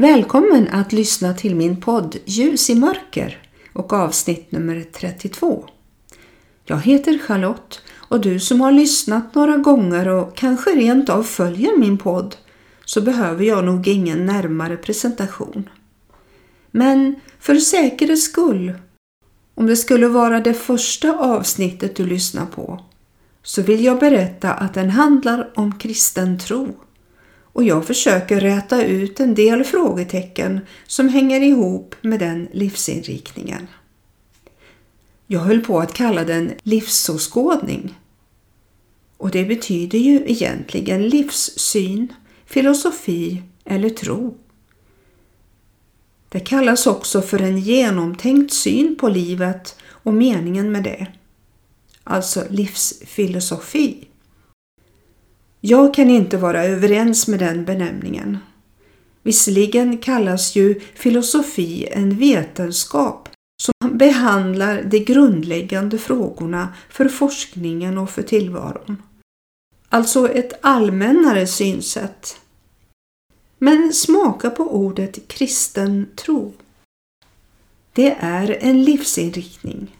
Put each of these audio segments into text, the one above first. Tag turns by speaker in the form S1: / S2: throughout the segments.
S1: Välkommen att lyssna till min podd Ljus i mörker och avsnitt nummer 32. Jag heter Charlotte och du som har lyssnat några gånger och kanske rent av följer min podd så behöver jag nog ingen närmare presentation. Men för säkerhets skull, om det skulle vara det första avsnittet du lyssnar på, så vill jag berätta att den handlar om kristen tro och jag försöker räta ut en del frågetecken som hänger ihop med den livsinriktningen. Jag höll på att kalla den livsåskådning. Och det betyder ju egentligen livssyn, filosofi eller tro. Det kallas också för en genomtänkt syn på livet och meningen med det. Alltså livsfilosofi. Jag kan inte vara överens med den benämningen. Visserligen kallas ju filosofi en vetenskap som behandlar de grundläggande frågorna för forskningen och för tillvaron. Alltså ett allmännare synsätt. Men smaka på ordet kristen tro. Det är en livsinriktning.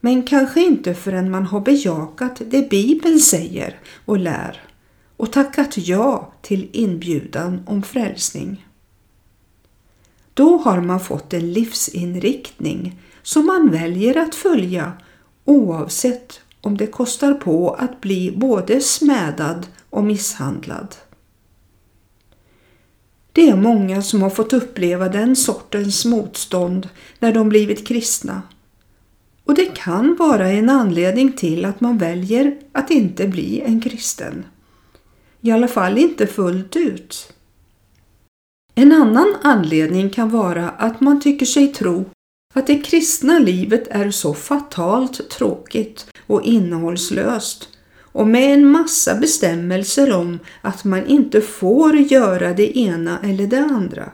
S1: Men kanske inte förrän man har bejakat det Bibeln säger och lär och tackat ja till inbjudan om frälsning. Då har man fått en livsinriktning som man väljer att följa oavsett om det kostar på att bli både smädad och misshandlad. Det är många som har fått uppleva den sortens motstånd när de blivit kristna. Och det kan vara en anledning till att man väljer att inte bli en kristen. I alla fall inte fullt ut. En annan anledning kan vara att man tycker sig tro att det kristna livet är så fatalt tråkigt och innehållslöst och med en massa bestämmelser om att man inte får göra det ena eller det andra.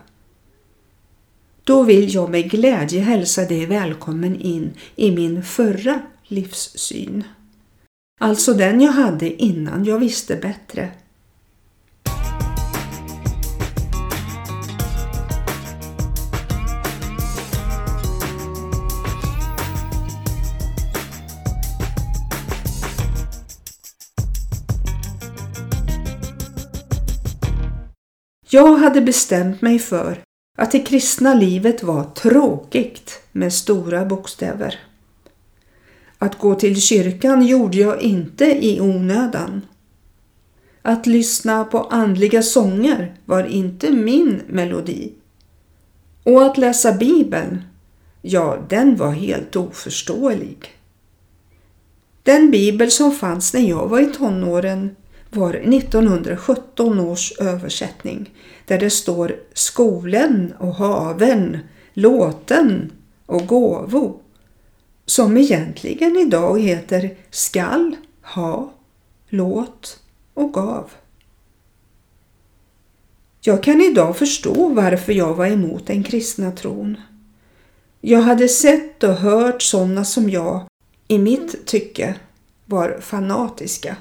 S1: Då vill jag med glädje hälsa dig välkommen in i min förra livssyn. Alltså den jag hade innan jag visste bättre. Jag hade bestämt mig för att det kristna livet var tråkigt med stora bokstäver. Att gå till kyrkan gjorde jag inte i onödan. Att lyssna på andliga sånger var inte min melodi. Och att läsa Bibeln, ja, den var helt oförståelig. Den bibel som fanns när jag var i tonåren var 1917 års översättning där det står skolen och haven, låten och gåvo som egentligen idag heter skall, ha, låt och gav. Jag kan idag förstå varför jag var emot den kristna tron. Jag hade sett och hört sådana som jag, i mitt tycke, var fanatiska.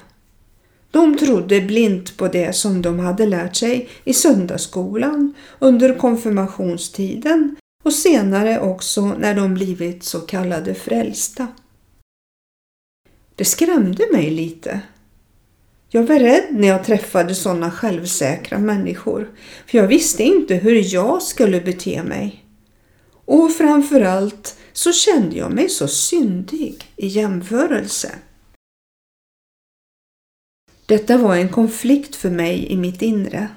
S1: De trodde blint på det som de hade lärt sig i söndagsskolan, under konfirmationstiden och senare också när de blivit så kallade frälsta. Det skrämde mig lite. Jag var rädd när jag träffade sådana självsäkra människor, för jag visste inte hur jag skulle bete mig. Och framförallt så kände jag mig så syndig i jämförelse. Detta var en konflikt för mig i mitt inre,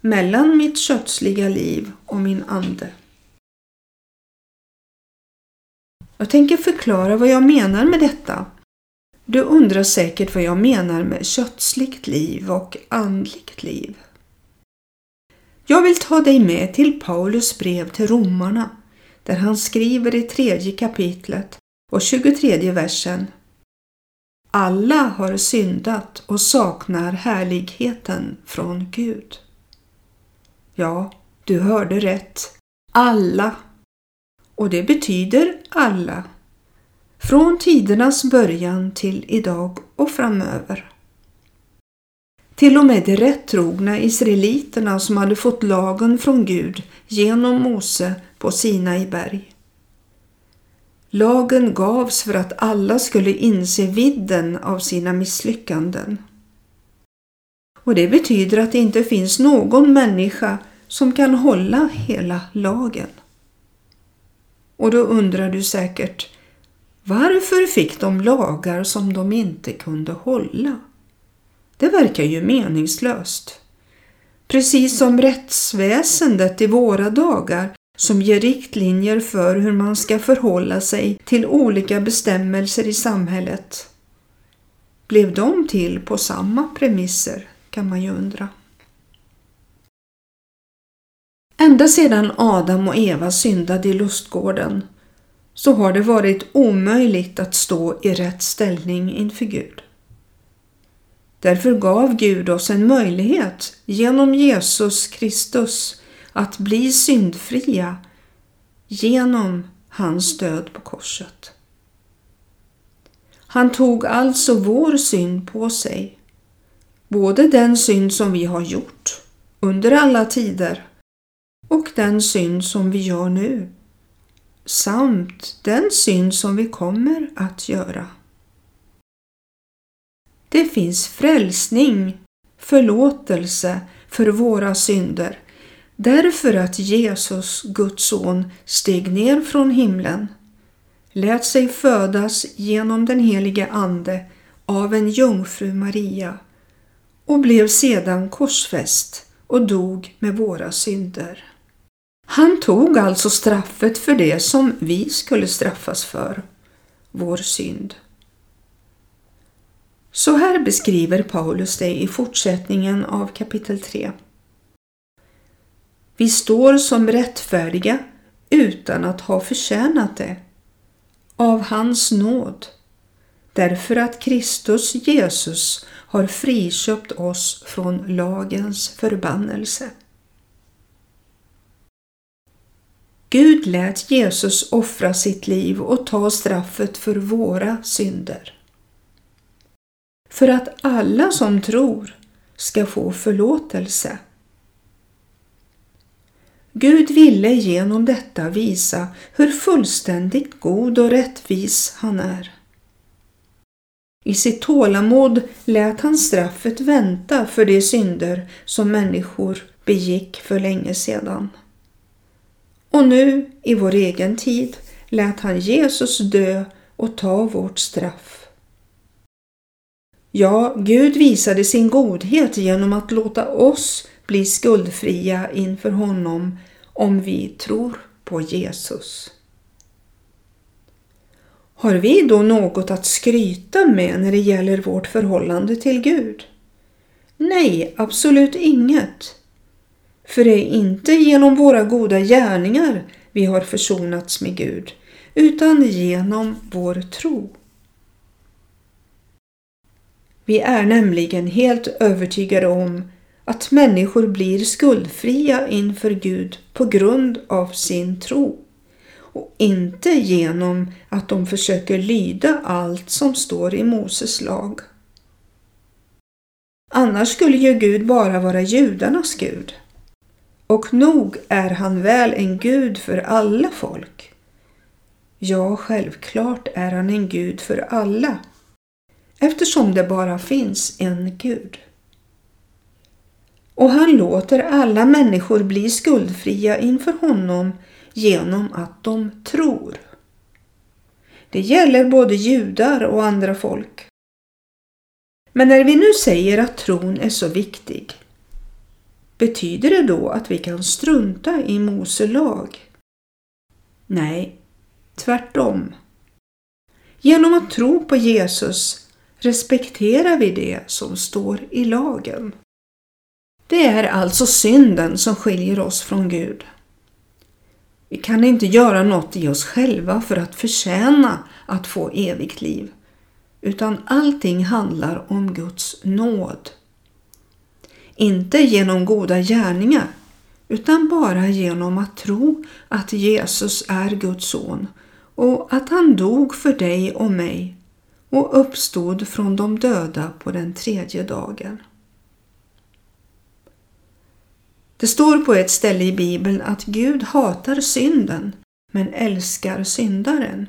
S1: mellan mitt kötsliga liv och min ande. Jag tänker förklara vad jag menar med detta. Du undrar säkert vad jag menar med kötsligt liv och andligt liv. Jag vill ta dig med till Paulus brev till romarna där han skriver i tredje kapitlet och 23 versen alla har syndat och saknar härligheten från Gud. Ja, du hörde rätt. Alla. Och det betyder alla. Från tidernas början till idag och framöver. Till och med de rättrogna israeliterna som hade fått lagen från Gud genom Mose på Sinai berg. Lagen gavs för att alla skulle inse vidden av sina misslyckanden. Och det betyder att det inte finns någon människa som kan hålla hela lagen. Och då undrar du säkert, varför fick de lagar som de inte kunde hålla? Det verkar ju meningslöst. Precis som rättsväsendet i våra dagar som ger riktlinjer för hur man ska förhålla sig till olika bestämmelser i samhället. Blev de till på samma premisser kan man ju undra. Ända sedan Adam och Eva syndade i lustgården så har det varit omöjligt att stå i rätt ställning inför Gud. Därför gav Gud oss en möjlighet genom Jesus Kristus att bli syndfria genom hans död på korset. Han tog alltså vår synd på sig, både den synd som vi har gjort under alla tider och den synd som vi gör nu, samt den synd som vi kommer att göra. Det finns frälsning, förlåtelse för våra synder därför att Jesus, Guds son, steg ner från himlen, lät sig födas genom den helige Ande av en jungfru Maria och blev sedan korsfäst och dog med våra synder. Han tog alltså straffet för det som vi skulle straffas för, vår synd. Så här beskriver Paulus det i fortsättningen av kapitel 3. Vi står som rättfärdiga utan att ha förtjänat det, av hans nåd, därför att Kristus Jesus har friköpt oss från lagens förbannelse. Gud lät Jesus offra sitt liv och ta straffet för våra synder. För att alla som tror ska få förlåtelse. Gud ville genom detta visa hur fullständigt god och rättvis han är. I sitt tålamod lät han straffet vänta för de synder som människor begick för länge sedan. Och nu, i vår egen tid, lät han Jesus dö och ta vårt straff. Ja, Gud visade sin godhet genom att låta oss bli skuldfria inför honom om vi tror på Jesus. Har vi då något att skryta med när det gäller vårt förhållande till Gud? Nej, absolut inget. För det är inte genom våra goda gärningar vi har försonats med Gud, utan genom vår tro. Vi är nämligen helt övertygade om att människor blir skuldfria inför Gud på grund av sin tro och inte genom att de försöker lyda allt som står i Moses lag. Annars skulle ju Gud bara vara judarnas Gud. Och nog är han väl en Gud för alla folk. Ja, självklart är han en Gud för alla eftersom det bara finns en Gud. Och han låter alla människor bli skuldfria inför honom genom att de tror. Det gäller både judar och andra folk. Men när vi nu säger att tron är så viktig, betyder det då att vi kan strunta i Mose lag? Nej, tvärtom. Genom att tro på Jesus respekterar vi det som står i lagen. Det är alltså synden som skiljer oss från Gud. Vi kan inte göra något i oss själva för att förtjäna att få evigt liv, utan allting handlar om Guds nåd. Inte genom goda gärningar, utan bara genom att tro att Jesus är Guds son och att han dog för dig och mig och uppstod från de döda på den tredje dagen. Det står på ett ställe i Bibeln att Gud hatar synden men älskar syndaren.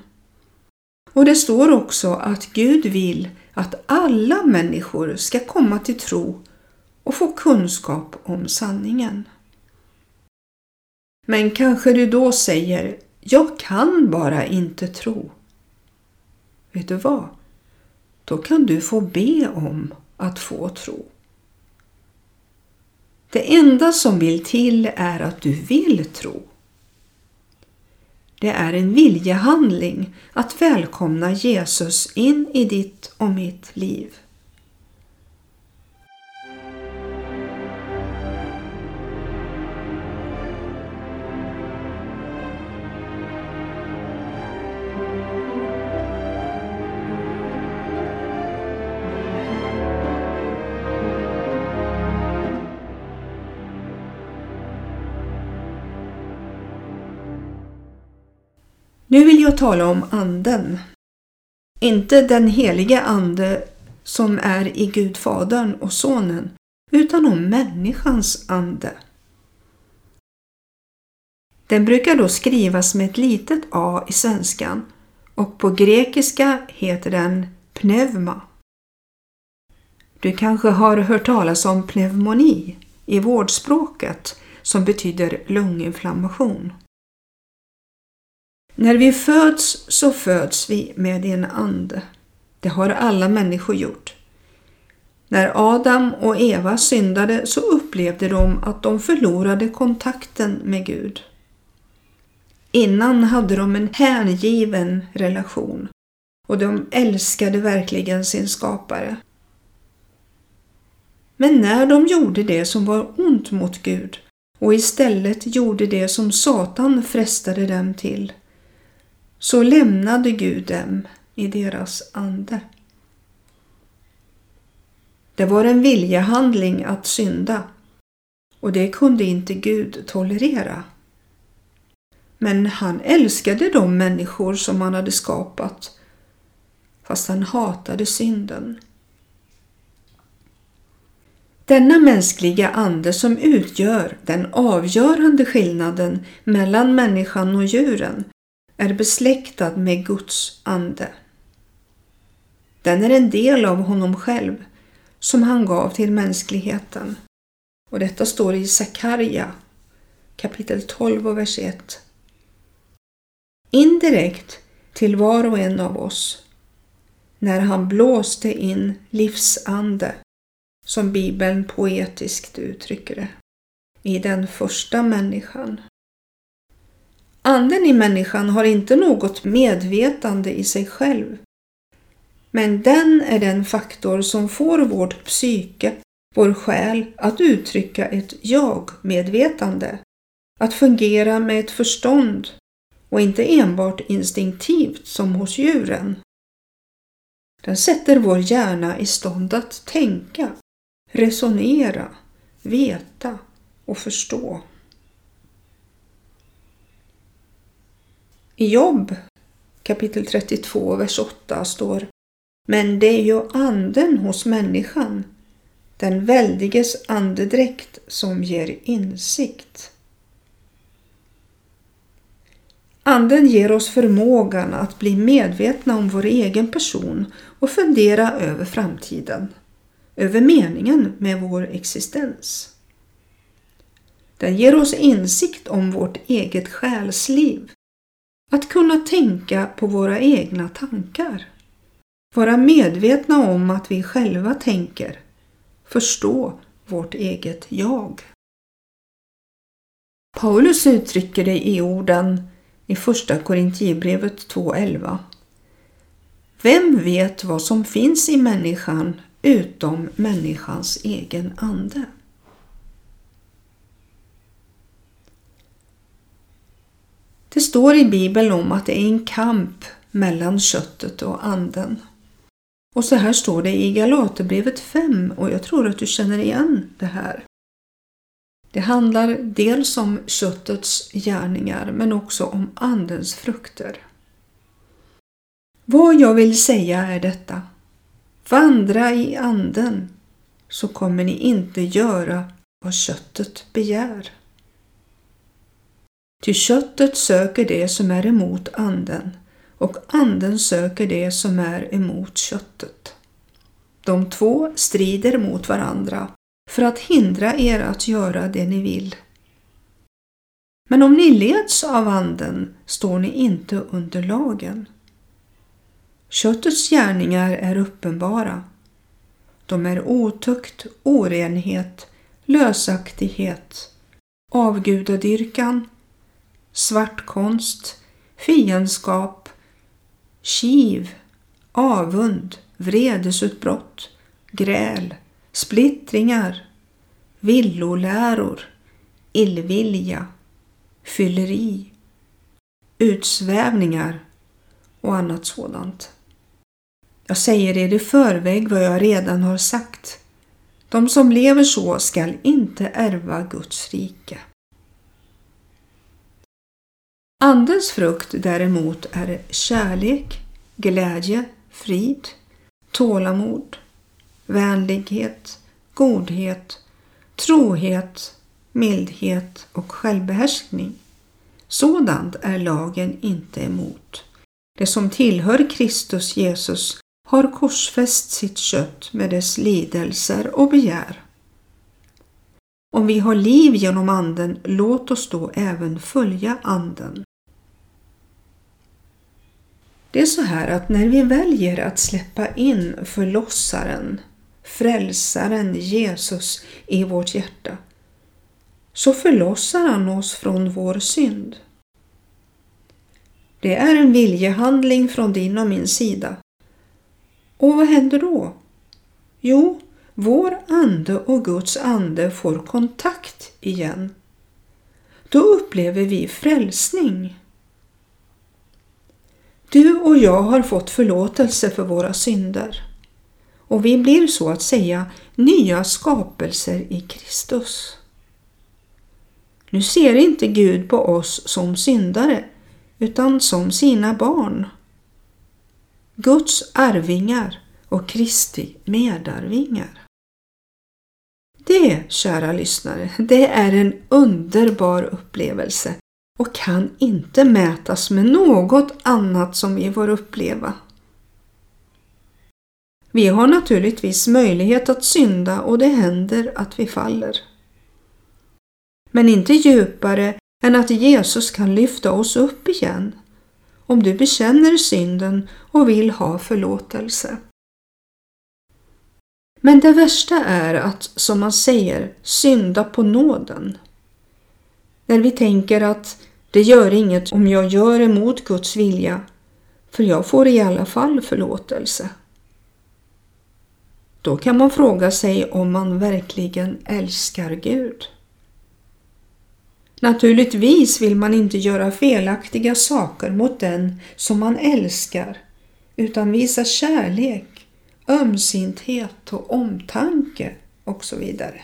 S1: Och det står också att Gud vill att alla människor ska komma till tro och få kunskap om sanningen. Men kanske du då säger, jag kan bara inte tro. Vet du vad? Då kan du få be om att få tro. Det enda som vill till är att du vill tro. Det är en viljehandling att välkomna Jesus in i ditt och mitt liv. Nu vill jag tala om Anden. Inte den helige Ande som är i Gud Fadern och Sonen, utan om människans ande. Den brukar då skrivas med ett litet a i svenskan och på grekiska heter den pneuma. Du kanske har hört talas om pneumoni i vårdspråket som betyder lunginflammation. När vi föds så föds vi med en ande. Det har alla människor gjort. När Adam och Eva syndade så upplevde de att de förlorade kontakten med Gud. Innan hade de en hängiven relation och de älskade verkligen sin skapare. Men när de gjorde det som var ont mot Gud och istället gjorde det som Satan frestade dem till så lämnade Gud dem i deras ande. Det var en viljehandling att synda och det kunde inte Gud tolerera. Men han älskade de människor som han hade skapat fast han hatade synden. Denna mänskliga ande som utgör den avgörande skillnaden mellan människan och djuren är besläktad med Guds ande. Den är en del av honom själv som han gav till mänskligheten. Och detta står i Sakarja kapitel 12 och vers 1. Indirekt till var och en av oss när han blåste in livsande, som Bibeln poetiskt uttrycker det, i den första människan. Anden i människan har inte något medvetande i sig själv. Men den är den faktor som får vårt psyke, vår själ, att uttrycka ett jag-medvetande. Att fungera med ett förstånd och inte enbart instinktivt som hos djuren. Den sätter vår hjärna i stånd att tänka, resonera, veta och förstå. I Jobb kapitel 32, vers 8 står Men det är ju anden hos människan, den väldiges andedräkt som ger insikt. Anden ger oss förmågan att bli medvetna om vår egen person och fundera över framtiden, över meningen med vår existens. Den ger oss insikt om vårt eget själsliv att kunna tänka på våra egna tankar. Vara medvetna om att vi själva tänker. Förstå vårt eget jag. Paulus uttrycker det i orden i Första Korintierbrevet 2.11. Vem vet vad som finns i människan utom människans egen ande? Det står i Bibeln om att det är en kamp mellan köttet och anden. Och så här står det i Galaterbrevet 5 och jag tror att du känner igen det här. Det handlar dels om köttets gärningar men också om andens frukter. Vad jag vill säga är detta. Vandra i anden så kommer ni inte göra vad köttet begär. Ty köttet söker det som är emot anden och anden söker det som är emot köttet. De två strider mot varandra för att hindra er att göra det ni vill. Men om ni leds av anden står ni inte under lagen. Köttets gärningar är uppenbara. De är otukt, orenhet, lösaktighet, avgudadyrkan, svartkonst, fiendskap, kiv, avund, vredesutbrott, gräl, splittringar, villoläror, illvilja, fylleri, utsvävningar och annat sådant. Jag säger er i förväg vad jag redan har sagt. De som lever så skall inte ärva Guds rike. Andens frukt däremot är kärlek, glädje, frid, tålamod, vänlighet, godhet, trohet, mildhet och självbehärskning. Sådant är lagen inte emot. Det som tillhör Kristus Jesus har korsfäst sitt kött med dess lidelser och begär. Om vi har liv genom Anden, låt oss då även följa Anden. Det är så här att när vi väljer att släppa in förlossaren, frälsaren Jesus i vårt hjärta, så förlossar han oss från vår synd. Det är en viljehandling från din och min sida. Och vad händer då? Jo, vår ande och Guds ande får kontakt igen. Då upplever vi frälsning. Du och jag har fått förlåtelse för våra synder och vi blir så att säga nya skapelser i Kristus. Nu ser inte Gud på oss som syndare utan som sina barn. Guds arvingar och Kristi medarvingar. Det, kära lyssnare, det är en underbar upplevelse och kan inte mätas med något annat som vi får uppleva. Vi har naturligtvis möjlighet att synda och det händer att vi faller. Men inte djupare än att Jesus kan lyfta oss upp igen om du bekänner synden och vill ha förlåtelse. Men det värsta är att, som man säger, synda på nåden. När vi tänker att det gör inget om jag gör emot Guds vilja, för jag får i alla fall förlåtelse. Då kan man fråga sig om man verkligen älskar Gud. Naturligtvis vill man inte göra felaktiga saker mot den som man älskar utan visa kärlek, ömsinthet och omtanke och så vidare.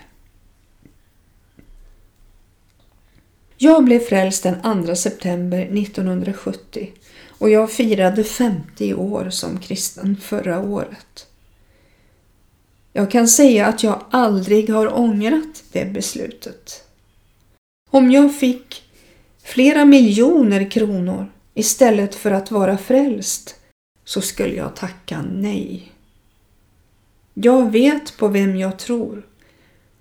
S1: Jag blev frälst den 2 september 1970 och jag firade 50 år som kristen förra året. Jag kan säga att jag aldrig har ångrat det beslutet. Om jag fick flera miljoner kronor istället för att vara frälst så skulle jag tacka nej. Jag vet på vem jag tror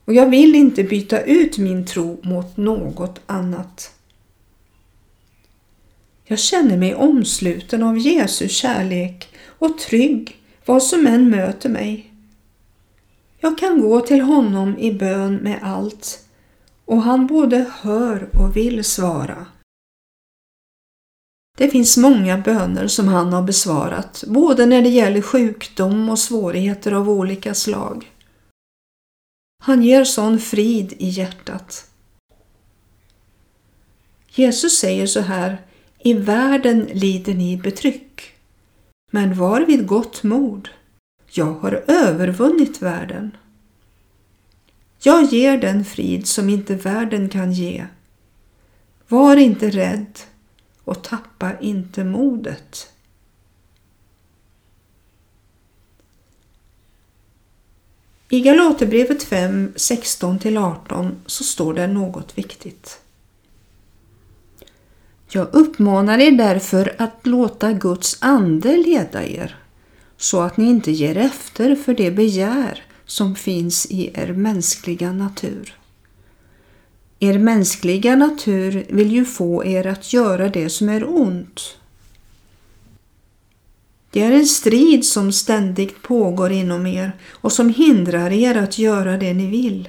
S1: och jag vill inte byta ut min tro mot något annat. Jag känner mig omsluten av Jesu kärlek och trygg vad som än möter mig. Jag kan gå till honom i bön med allt och han både hör och vill svara. Det finns många böner som han har besvarat, både när det gäller sjukdom och svårigheter av olika slag. Han ger sån frid i hjärtat. Jesus säger så här, i världen lider ni betryck, men var vid gott mod. Jag har övervunnit världen. Jag ger den frid som inte världen kan ge. Var inte rädd och tappa inte modet. I Galaterbrevet 5, 16-18 så står det något viktigt. Jag uppmanar er därför att låta Guds ande leda er så att ni inte ger efter för det begär som finns i er mänskliga natur. Er mänskliga natur vill ju få er att göra det som är ont. Det är en strid som ständigt pågår inom er och som hindrar er att göra det ni vill.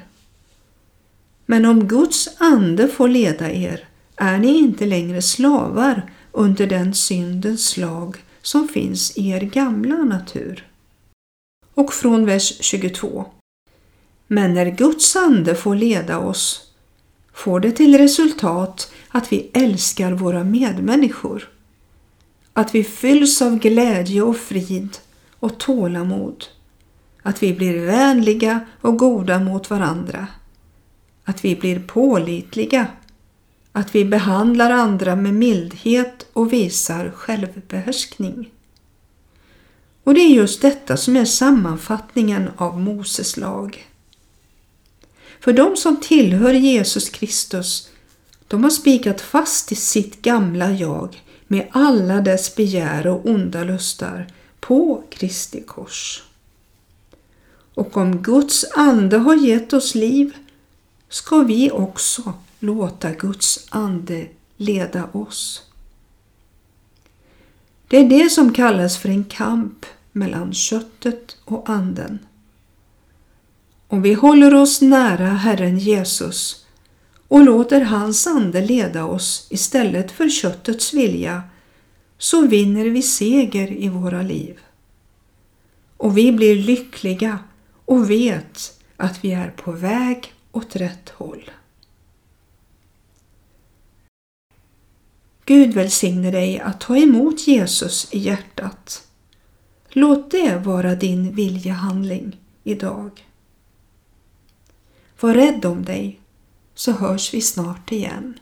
S1: Men om Guds ande får leda er är ni inte längre slavar under den syndens slag som finns i er gamla natur. Och från vers 22. Men när Guds ande får leda oss får det till resultat att vi älskar våra medmänniskor. Att vi fylls av glädje och frid och tålamod. Att vi blir vänliga och goda mot varandra. Att vi blir pålitliga. Att vi behandlar andra med mildhet och visar självbehärskning. Och det är just detta som är sammanfattningen av Moses lag. För de som tillhör Jesus Kristus, de har spikat fast i sitt gamla jag med alla dess begär och onda lustar på Kristi kors. Och om Guds ande har gett oss liv ska vi också låta Guds ande leda oss. Det är det som kallas för en kamp mellan köttet och anden. Om vi håller oss nära Herren Jesus och låter hans ande leda oss istället för köttets vilja så vinner vi seger i våra liv. Och vi blir lyckliga och vet att vi är på väg åt rätt håll. Gud välsigne dig att ta emot Jesus i hjärtat. Låt det vara din viljehandling idag. Var rädd om dig så hörs vi snart igen.